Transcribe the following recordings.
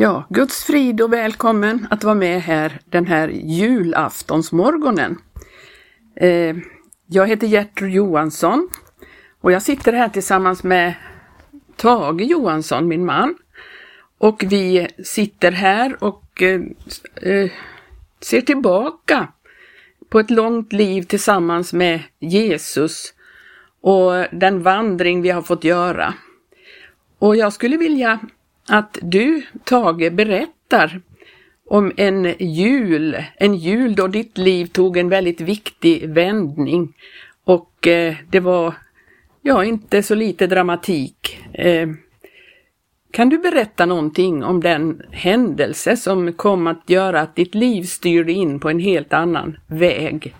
Ja, Guds frid och välkommen att vara med här den här julaftonsmorgonen. Eh, jag heter Gertrud Johansson och jag sitter här tillsammans med Tage Johansson, min man. Och vi sitter här och eh, eh, ser tillbaka på ett långt liv tillsammans med Jesus och den vandring vi har fått göra. Och jag skulle vilja att du, Tage, berättar om en jul, en jul då ditt liv tog en väldigt viktig vändning. Och eh, det var, ja, inte så lite dramatik. Eh, kan du berätta någonting om den händelse som kom att göra att ditt liv styrde in på en helt annan väg?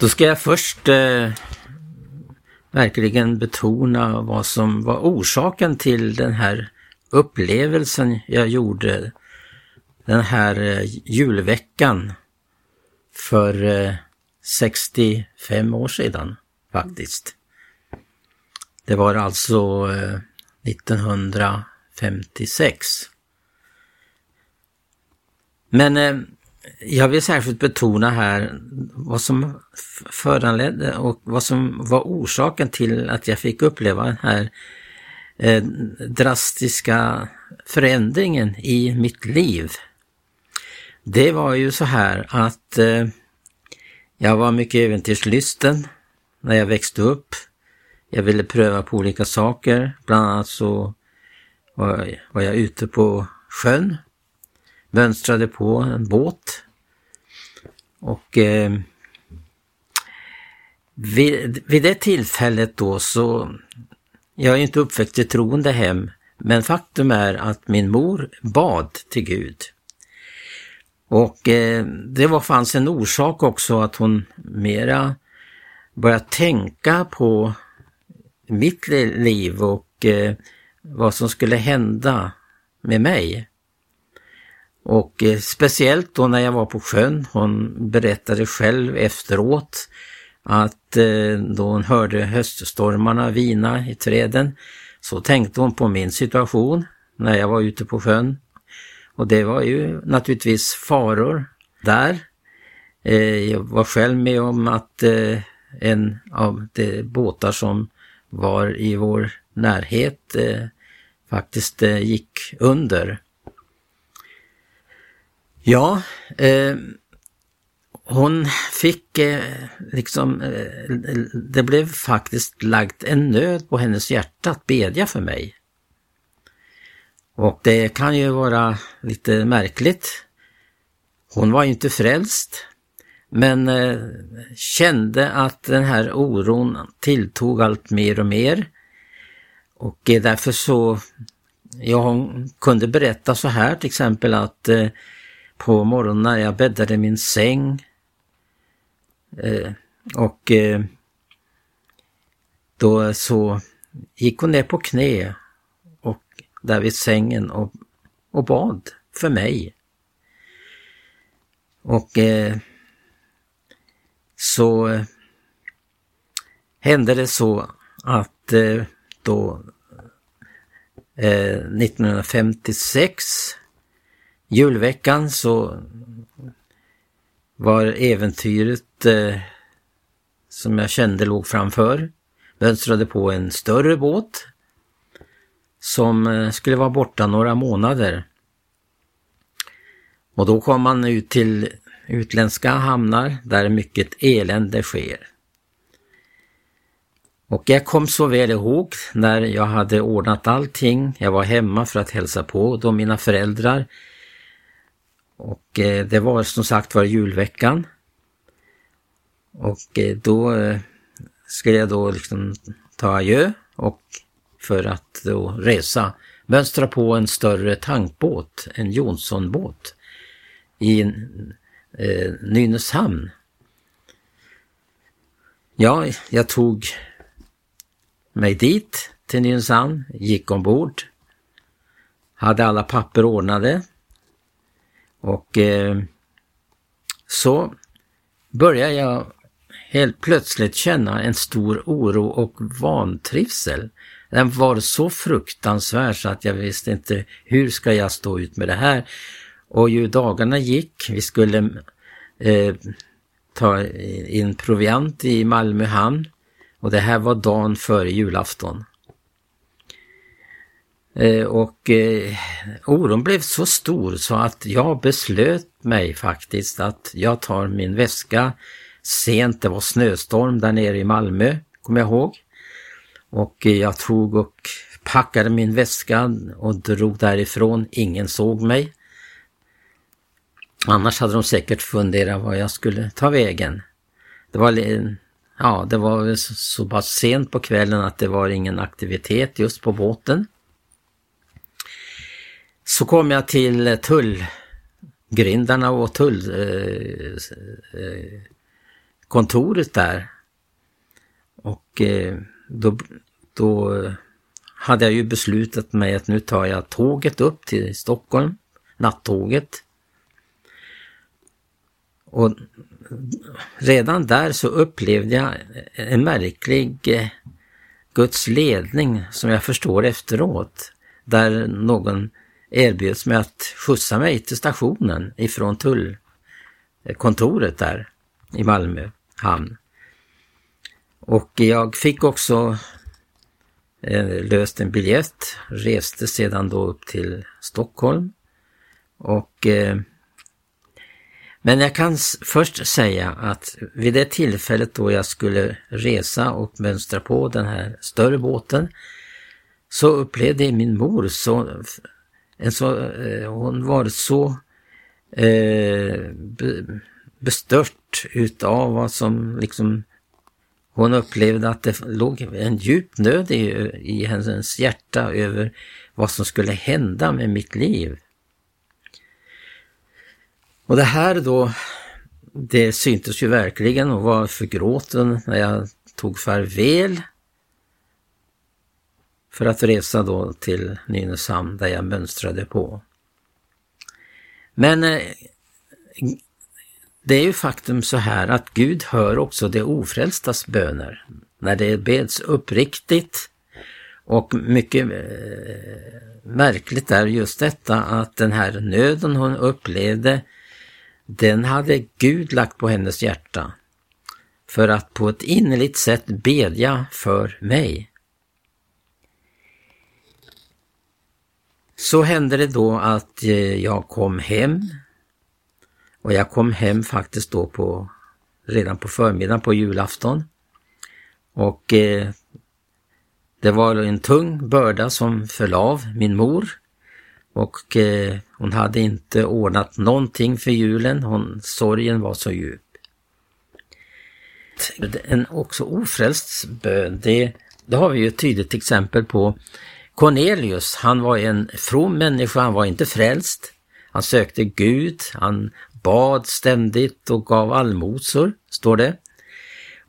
Då ska jag först eh, verkligen betona vad som var orsaken till den här upplevelsen jag gjorde den här eh, julveckan för eh, 65 år sedan faktiskt. Det var alltså eh, 1956. Men jag vill särskilt betona här vad som föranledde och vad som var orsaken till att jag fick uppleva den här eh, drastiska förändringen i mitt liv. Det var ju så här att eh, jag var mycket äventyrslysten när jag växte upp. Jag ville pröva på olika saker, bland annat så var, var jag ute på sjön mönstrade på en båt. Och eh, vid, vid det tillfället då så, jag är inte uppväxt i troende hem, men faktum är att min mor bad till Gud. Och eh, det var, fanns en orsak också att hon mera började tänka på mitt liv och eh, vad som skulle hända med mig. Och eh, speciellt då när jag var på sjön, hon berättade själv efteråt att eh, då hon hörde höststormarna vina i träden så tänkte hon på min situation när jag var ute på sjön. Och det var ju naturligtvis faror där. Eh, jag var själv med om att eh, en av de båtar som var i vår närhet eh, faktiskt eh, gick under. Ja, eh, hon fick eh, liksom, eh, det blev faktiskt lagt en nöd på hennes hjärta att bedja för mig. Och det kan ju vara lite märkligt. Hon var ju inte frälst, men eh, kände att den här oron tilltog allt mer och mer. Och eh, därför så, ja hon kunde berätta så här till exempel att eh, på morgonen när jag bäddade min säng. Eh, och eh, då så gick hon ner på knä och där vid sängen och, och bad för mig. Och eh, så eh, hände det så att eh, då eh, 1956 julveckan så var äventyret eh, som jag kände låg framför. Mönstrade på en större båt som eh, skulle vara borta några månader. Och då kom man ut till utländska hamnar där mycket elände sker. Och jag kom så väl ihåg när jag hade ordnat allting. Jag var hemma för att hälsa på då mina föräldrar och eh, det var som sagt var julveckan. Och eh, då eh, skulle jag då liksom ta adjö och för att då resa mönstra på en större tankbåt, en Jonssonbåt i eh, Nynäshamn. Ja, jag tog mig dit till Nynäshamn, gick ombord, hade alla papper ordnade och eh, så började jag helt plötsligt känna en stor oro och vantrivsel. den var så fruktansvärd så att jag visste inte hur ska jag stå ut med det här. Och ju dagarna gick, vi skulle eh, ta in proviant i Malmö hamn och det här var dagen före julafton. Eh, och eh, oron blev så stor så att jag beslöt mig faktiskt att jag tar min väska sent, det var snöstorm där nere i Malmö, kommer jag ihåg. Och eh, jag tog och packade min väska och drog därifrån. Ingen såg mig. Annars hade de säkert funderat var jag skulle ta vägen. Det var, ja, det var så pass sent på kvällen att det var ingen aktivitet just på båten. Så kom jag till eh, tullgrindarna och tullkontoret eh, eh där. Och eh, då, då hade jag ju beslutat mig att nu tar jag tåget upp till Stockholm, nattåget. Och redan där så upplevde jag en märklig eh, Guds ledning som jag förstår efteråt. Där någon erbjöds mig att skjutsa mig till stationen ifrån tullkontoret där i Malmö hamn. Och jag fick också eh, löst en biljett, reste sedan då upp till Stockholm. Och eh, men jag kan först säga att vid det tillfället då jag skulle resa och mönstra på den här större båten så upplevde min mor så, Eh, så eh, hon var så eh, bestört utav vad som liksom hon upplevde att det låg en djup nöd i, i hennes hjärta över vad som skulle hända med mitt liv. Och det här då, det syntes ju verkligen och var förgråten när jag tog farväl för att resa då till Nynäshamn där jag mönstrade på. Men eh, det är ju faktum så här att Gud hör också de ofrälstas böner. När det beds uppriktigt och mycket eh, märkligt är just detta att den här nöden hon upplevde, den hade Gud lagt på hennes hjärta för att på ett innerligt sätt bedja för mig. Så hände det då att eh, jag kom hem och jag kom hem faktiskt då på redan på förmiddagen på julafton. Och eh, det var en tung börda som föll av min mor. Och eh, hon hade inte ordnat någonting för julen, hon, sorgen var så djup. En också ofrälst bön, det, det har vi ju ett tydligt exempel på. Cornelius, han var en from människa, han var inte frälst. Han sökte Gud, han bad ständigt och gav allmosor, står det.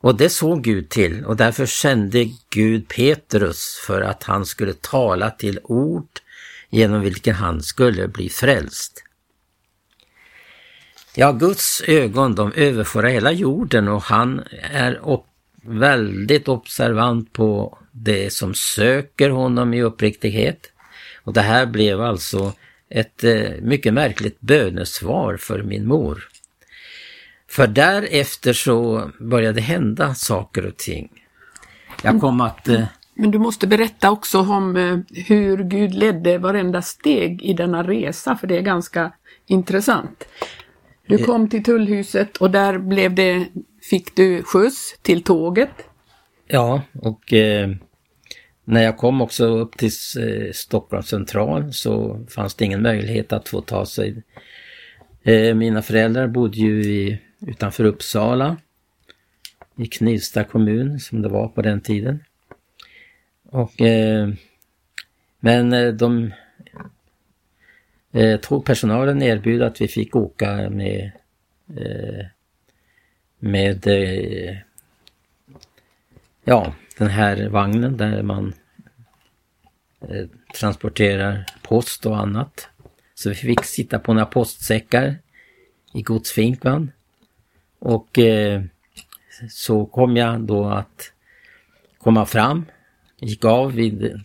Och det såg Gud till och därför sände Gud Petrus för att han skulle tala till ord genom vilken han skulle bli frälst. Ja, Guds ögon de överför hela jorden och han är upp, väldigt observant på det som söker honom i uppriktighet. Och det här blev alltså ett eh, mycket märkligt bönesvar för min mor. För därefter så började hända saker och ting. Jag kom att... Eh, Men du måste berätta också om eh, hur Gud ledde varenda steg i denna resa, för det är ganska intressant. Du kom till tullhuset och där blev det, fick du skjuts till tåget. Ja, och eh, när jag kom också upp till eh, Stockholms central så fanns det ingen möjlighet att få ta sig. Eh, mina föräldrar bodde ju i, utanför Uppsala i Knivsta kommun som det var på den tiden. Och, eh, men eh, de eh, tågpersonalen erbjöd att vi fick åka med eh, med eh, ja, den här vagnen där man eh, transporterar post och annat. Så vi fick sitta på några postsäckar i godsfinkan. Och eh, så kom jag då att komma fram gick av vid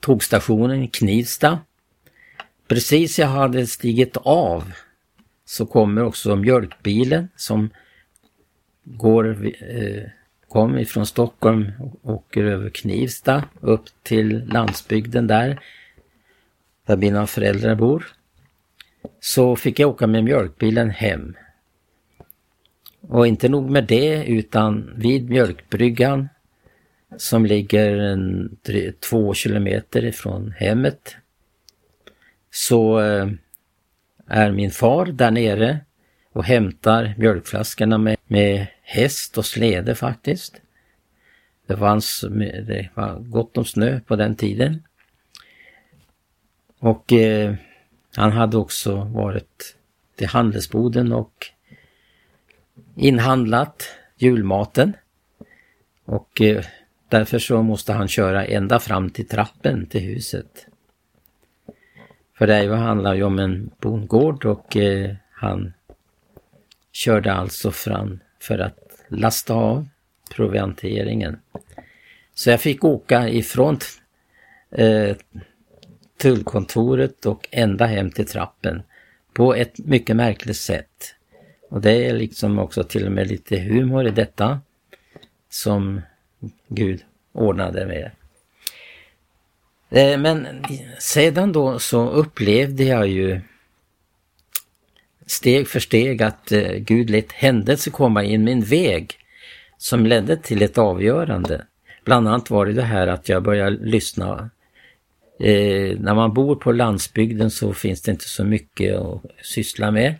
tågstationen i Knivsta. Precis jag hade stigit av så kommer också mjölkbilen som går, eh, kom ifrån Stockholm och åker över Knivsta upp till landsbygden där, där mina föräldrar bor. Så fick jag åka med mjölkbilen hem. Och inte nog med det utan vid mjölkbryggan som ligger en, två kilometer ifrån hemmet så eh, är min far där nere och hämtar mjölkflaskorna med, med häst och släde faktiskt. Det, fanns, det var gott om snö på den tiden. Och eh, han hade också varit till handelsboden och inhandlat julmaten. Och eh, därför så måste han köra ända fram till trappen till huset. För det handlar ju om en bondgård och eh, han körde alltså fram för att lasta av provianteringen. Så jag fick åka ifrån eh, tullkontoret och ända hem till trappen på ett mycket märkligt sätt. Och det är liksom också till och med lite humor i detta som Gud ordnade med. Eh, men sedan då så upplevde jag ju steg för steg att eh, Gud lät händelser komma in min väg som ledde till ett avgörande. Bland annat var det det här att jag började lyssna. Eh, när man bor på landsbygden så finns det inte så mycket att syssla med.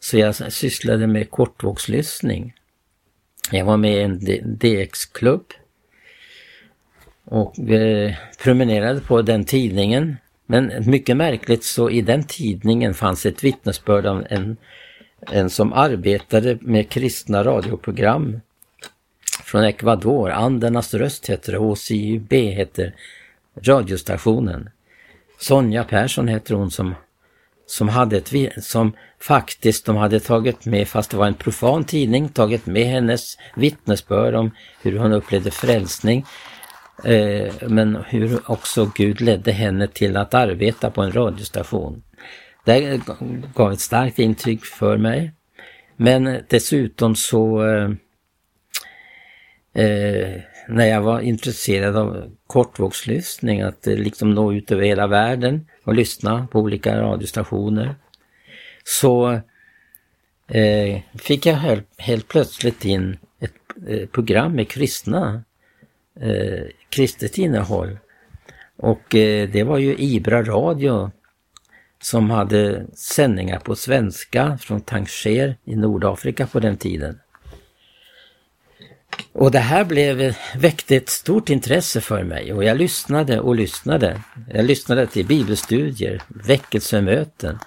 Så jag sysslade med kortvågslyssning. Jag var med i en DX-klubb och eh, promenerade på den tidningen. Men mycket märkligt så i den tidningen fanns ett vittnesbörd av en, en som arbetade med kristna radioprogram från Ecuador. Andernas röst heter det, HCUB heter radiostationen. Sonja Persson heter hon som, som hade ett, som faktiskt de hade tagit med, fast det var en profan tidning, tagit med hennes vittnesbörd om hur hon upplevde frälsning. Eh, men hur också Gud ledde henne till att arbeta på en radiostation. Det gav ett starkt intryck för mig. Men dessutom så eh, eh, när jag var intresserad av kortvågslyssning, att eh, liksom nå ut över hela världen och lyssna på olika radiostationer, så eh, fick jag helt, helt, plötsligt in ett eh, program med kristna eh, kristet innehåll. Och eh, det var ju Ibra Radio som hade sändningar på svenska från Tanger i Nordafrika på den tiden. Och det här blev, väckte ett stort intresse för mig och jag lyssnade och lyssnade. Jag lyssnade till bibelstudier, väckelsemöten,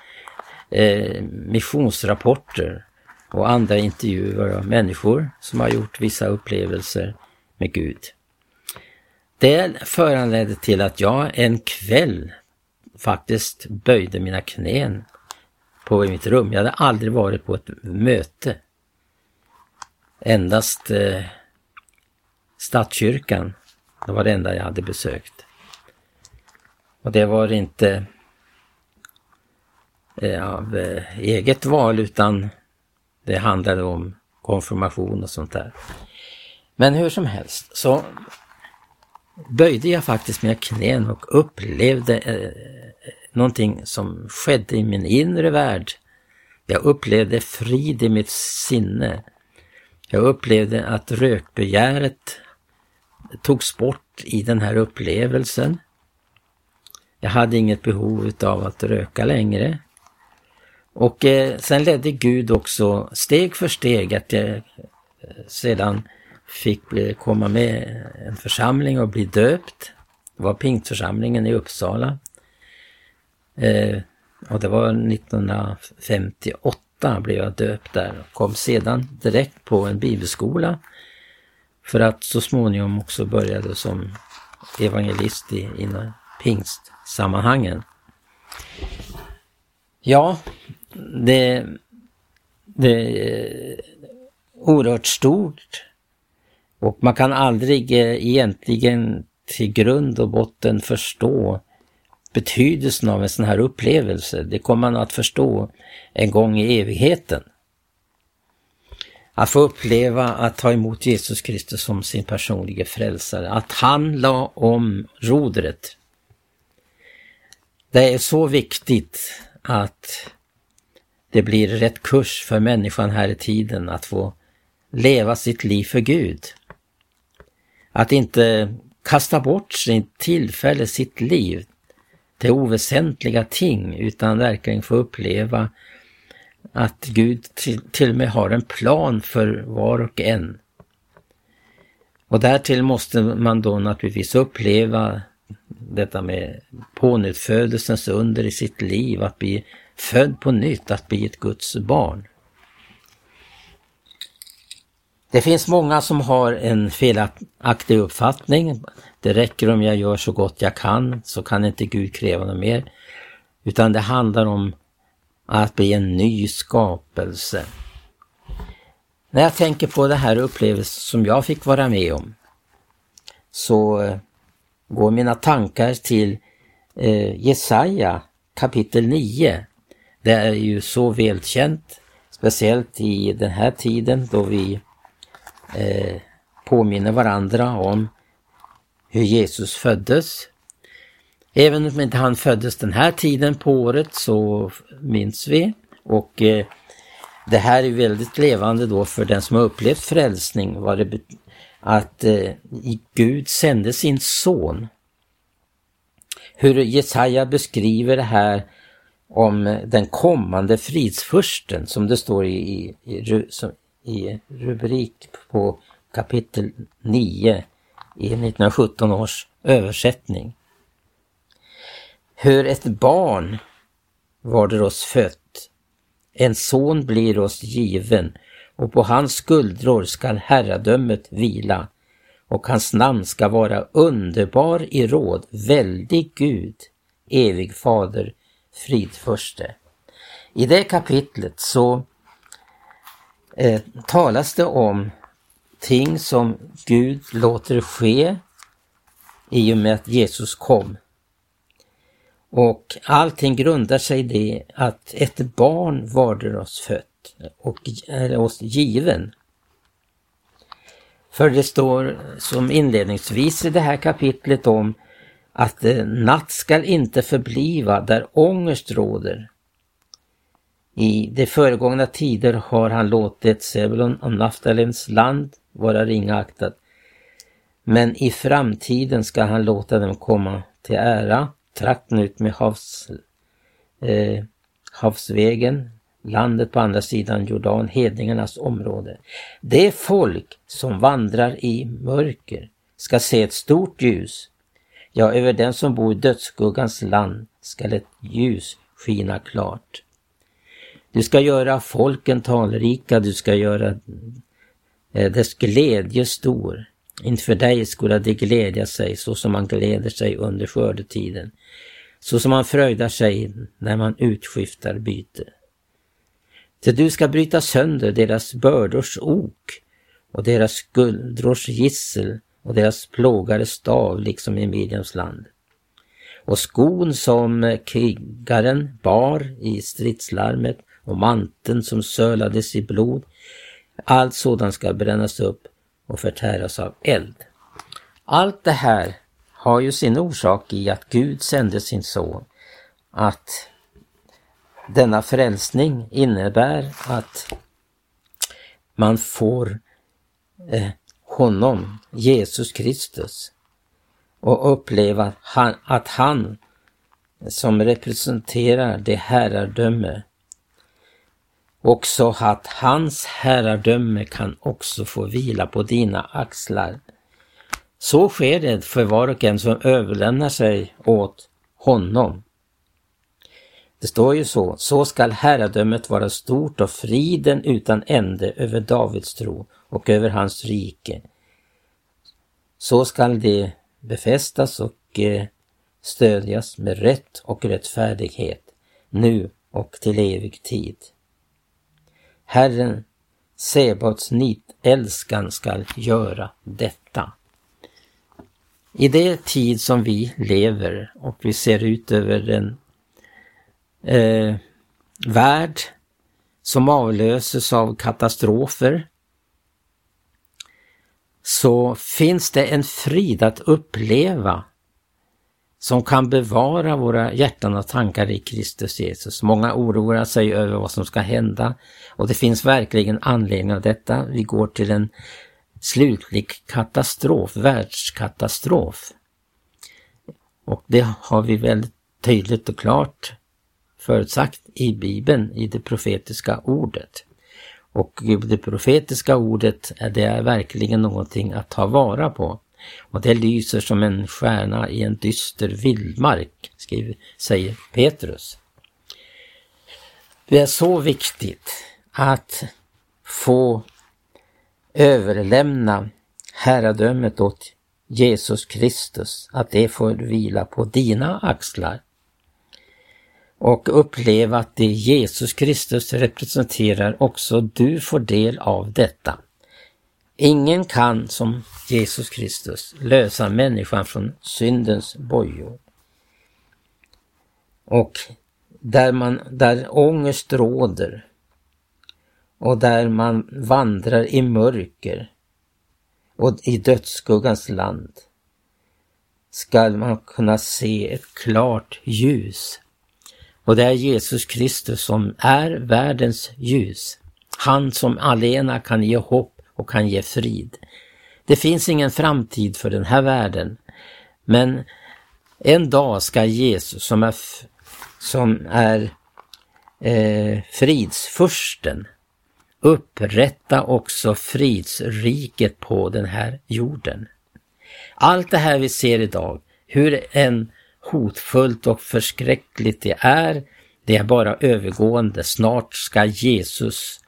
eh, missionsrapporter och andra intervjuer av människor som har gjort vissa upplevelser med Gud. Det föranledde till att jag en kväll faktiskt böjde mina knän på mitt rum. Jag hade aldrig varit på ett möte. Endast eh, Stadskyrkan, det var det enda jag hade besökt. Och det var inte eh, av eh, eget val utan det handlade om konfirmation och sånt där. Men hur som helst så böjde jag faktiskt mina knän och upplevde eh, någonting som skedde i min inre värld. Jag upplevde frid i mitt sinne. Jag upplevde att rökbegäret togs bort i den här upplevelsen. Jag hade inget behov av att röka längre. Och eh, sen ledde Gud också steg för steg att jag eh, sedan fick komma med en församling och bli döpt. Det var pingstförsamlingen i Uppsala. Eh, och det var 1958 blev jag döpt där och kom sedan direkt på en bibelskola för att så småningom också började som evangelist i, i pingstsammanhangen. Ja, det, det är oerhört stort och man kan aldrig eh, egentligen till grund och botten förstå betydelsen av en sån här upplevelse. Det kommer man att förstå en gång i evigheten. Att få uppleva att ta emot Jesus Kristus som sin personliga frälsare. Att han la om rodret. Det är så viktigt att det blir rätt kurs för människan här i tiden att få leva sitt liv för Gud. Att inte kasta bort sitt tillfälle, sitt liv till oväsentliga ting utan verkligen få uppleva att Gud till, till och med har en plan för var och en. Och därtill måste man då naturligtvis uppleva detta med pånyttfödelsens under i sitt liv, att bli född på nytt, att bli ett Guds barn. Det finns många som har en felaktig uppfattning. Det räcker om jag gör så gott jag kan så kan inte Gud kräva något mer. Utan det handlar om att bli en ny skapelse. När jag tänker på det här upplevelsen som jag fick vara med om så eh, går mina tankar till eh, Jesaja kapitel 9. Det är ju så välkänt, speciellt i den här tiden då vi eh, påminner varandra om hur Jesus föddes. Även om inte han föddes den här tiden på året så minns vi och eh, det här är väldigt levande då för den som har upplevt frälsning, vad det att eh, Gud sände sin son. Hur Jesaja beskriver det här om den kommande fridsfursten som det står i, i, i, i rubrik på kapitel 9 i 1917 års översättning. Hur ett barn var det oss fött, en son blir oss given och på hans skuldror skall herradömet vila och hans namn ska vara underbar i råd, väldig Gud, evig fader, fridförste. I det kapitlet så eh, talas det om ting som Gud låter ske i och med att Jesus kom. Och allting grundar sig i det att ett barn varder oss fött och är oss given. För det står som inledningsvis i det här kapitlet om att eh, natt skall inte förbliva där ångest råder. I de föregångna tider har han låtit Sebulon och Naftalins land vara ringaktat. Men i framtiden ska han låta dem komma till ära, trakten ut med havs, eh, havsvägen, landet på andra sidan Jordan, hedningarnas område. Det folk som vandrar i mörker ska se ett stort ljus. Ja, över den som bor i dödsskuggans land skall ett ljus skina klart. Du ska göra folken talrika, du ska göra eh, dess glädje stor. Inför dig skulle de glädja sig så som man gläder sig under skördetiden, så som man fröjdar sig när man utskiftar byte. Till du ska bryta sönder deras bördors ok och deras skuldrors gissel och deras plågare stav liksom i Midjans land. Och skon som krigaren bar i stridslarmet och manteln som sölades i blod. Allt sådant ska brännas upp och förtäras av eld. Allt det här har ju sin orsak i att Gud sände sin son. Att denna frälsning innebär att man får eh, honom, Jesus Kristus, och uppleva att han, att han som representerar det herradöme också att hans herradöme kan också få vila på dina axlar. Så sker det för var och en som överlämnar sig åt honom. Det står ju så, så skall herradömet vara stort och friden utan ände över Davids tro och över hans rike. Så skall det befästas och eh, stödjas med rätt och rättfärdighet, nu och till evig tid. Herren Sebaots nitälskan skall göra detta. i det tid som vi lever och vi ser ut över en eh, värld som avlöses av katastrofer så finns det en frid att uppleva som kan bevara våra hjärtan och tankar i Kristus Jesus. Många oroar sig över vad som ska hända och det finns verkligen anledning av detta. Vi går till en slutlig katastrof, världskatastrof. Och det har vi väldigt tydligt och klart förutsagt i Bibeln, i det profetiska ordet. Och det profetiska ordet, det är verkligen någonting att ta vara på. Och det lyser som en stjärna i en dyster vildmark, skriver, säger Petrus. Det är så viktigt att få överlämna herradömet åt Jesus Kristus, att det får vila på dina axlar. Och uppleva att det Jesus Kristus representerar också du får del av detta. Ingen kan som Jesus Kristus lösa människan från syndens bojor. Och där, man, där ångest råder och där man vandrar i mörker och i dödsskuggans land skall man kunna se ett klart ljus. Och det är Jesus Kristus som är världens ljus. Han som alena kan ge hopp och kan ge frid. Det finns ingen framtid för den här världen. Men en dag ska Jesus som är, som är eh, fridsfursten upprätta också fridsriket på den här jorden. Allt det här vi ser idag, hur en hotfullt och förskräckligt det är, det är bara övergående. Snart ska Jesus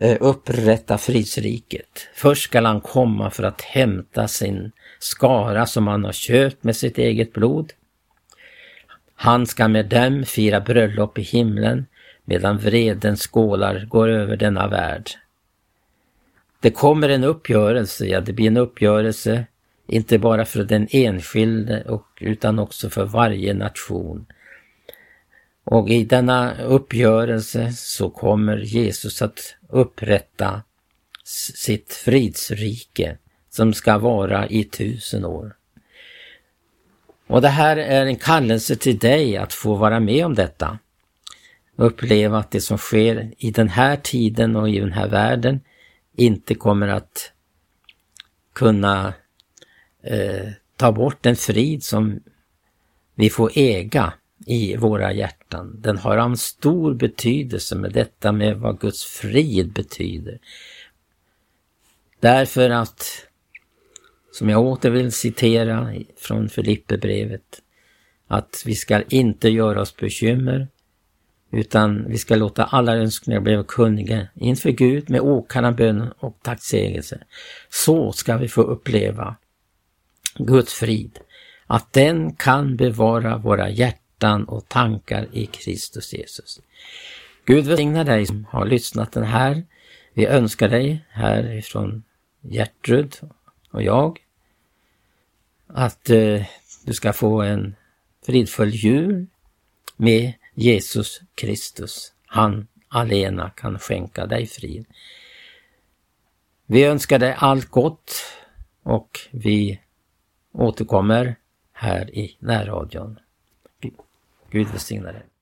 Eh, upprätta fridsriket. Först skall han komma för att hämta sin skara som han har köpt med sitt eget blod. Han ska med dem fira bröllop i himlen medan vredens skålar går över denna värld. Det kommer en uppgörelse, ja det blir en uppgörelse inte bara för den enskilde och, utan också för varje nation. Och i denna uppgörelse så kommer Jesus att upprätta sitt fridsrike som ska vara i tusen år. Och det här är en kallelse till dig att få vara med om detta uppleva att det som sker i den här tiden och i den här världen inte kommer att kunna eh, ta bort den frid som vi får äga i våra hjärtan. Den har en stor betydelse med detta med vad Guds frid betyder. Därför att, som jag åter vill citera från Filipperbrevet, att vi ska inte göra oss bekymmer utan vi ska låta alla önskningar bli kunniga inför Gud med åkallan bön och tacksägelse. Så ska vi få uppleva Guds frid, att den kan bevara våra hjärtan hjärtan och tankar i Kristus Jesus. Gud välsigna dig som har lyssnat den här. Vi önskar dig härifrån Gertrud och jag att eh, du ska få en fridfull jul med Jesus Kristus, han alena kan skänka dig frid. Vi önskar dig allt gott och vi återkommer här i närradion. Gud välsigne dig.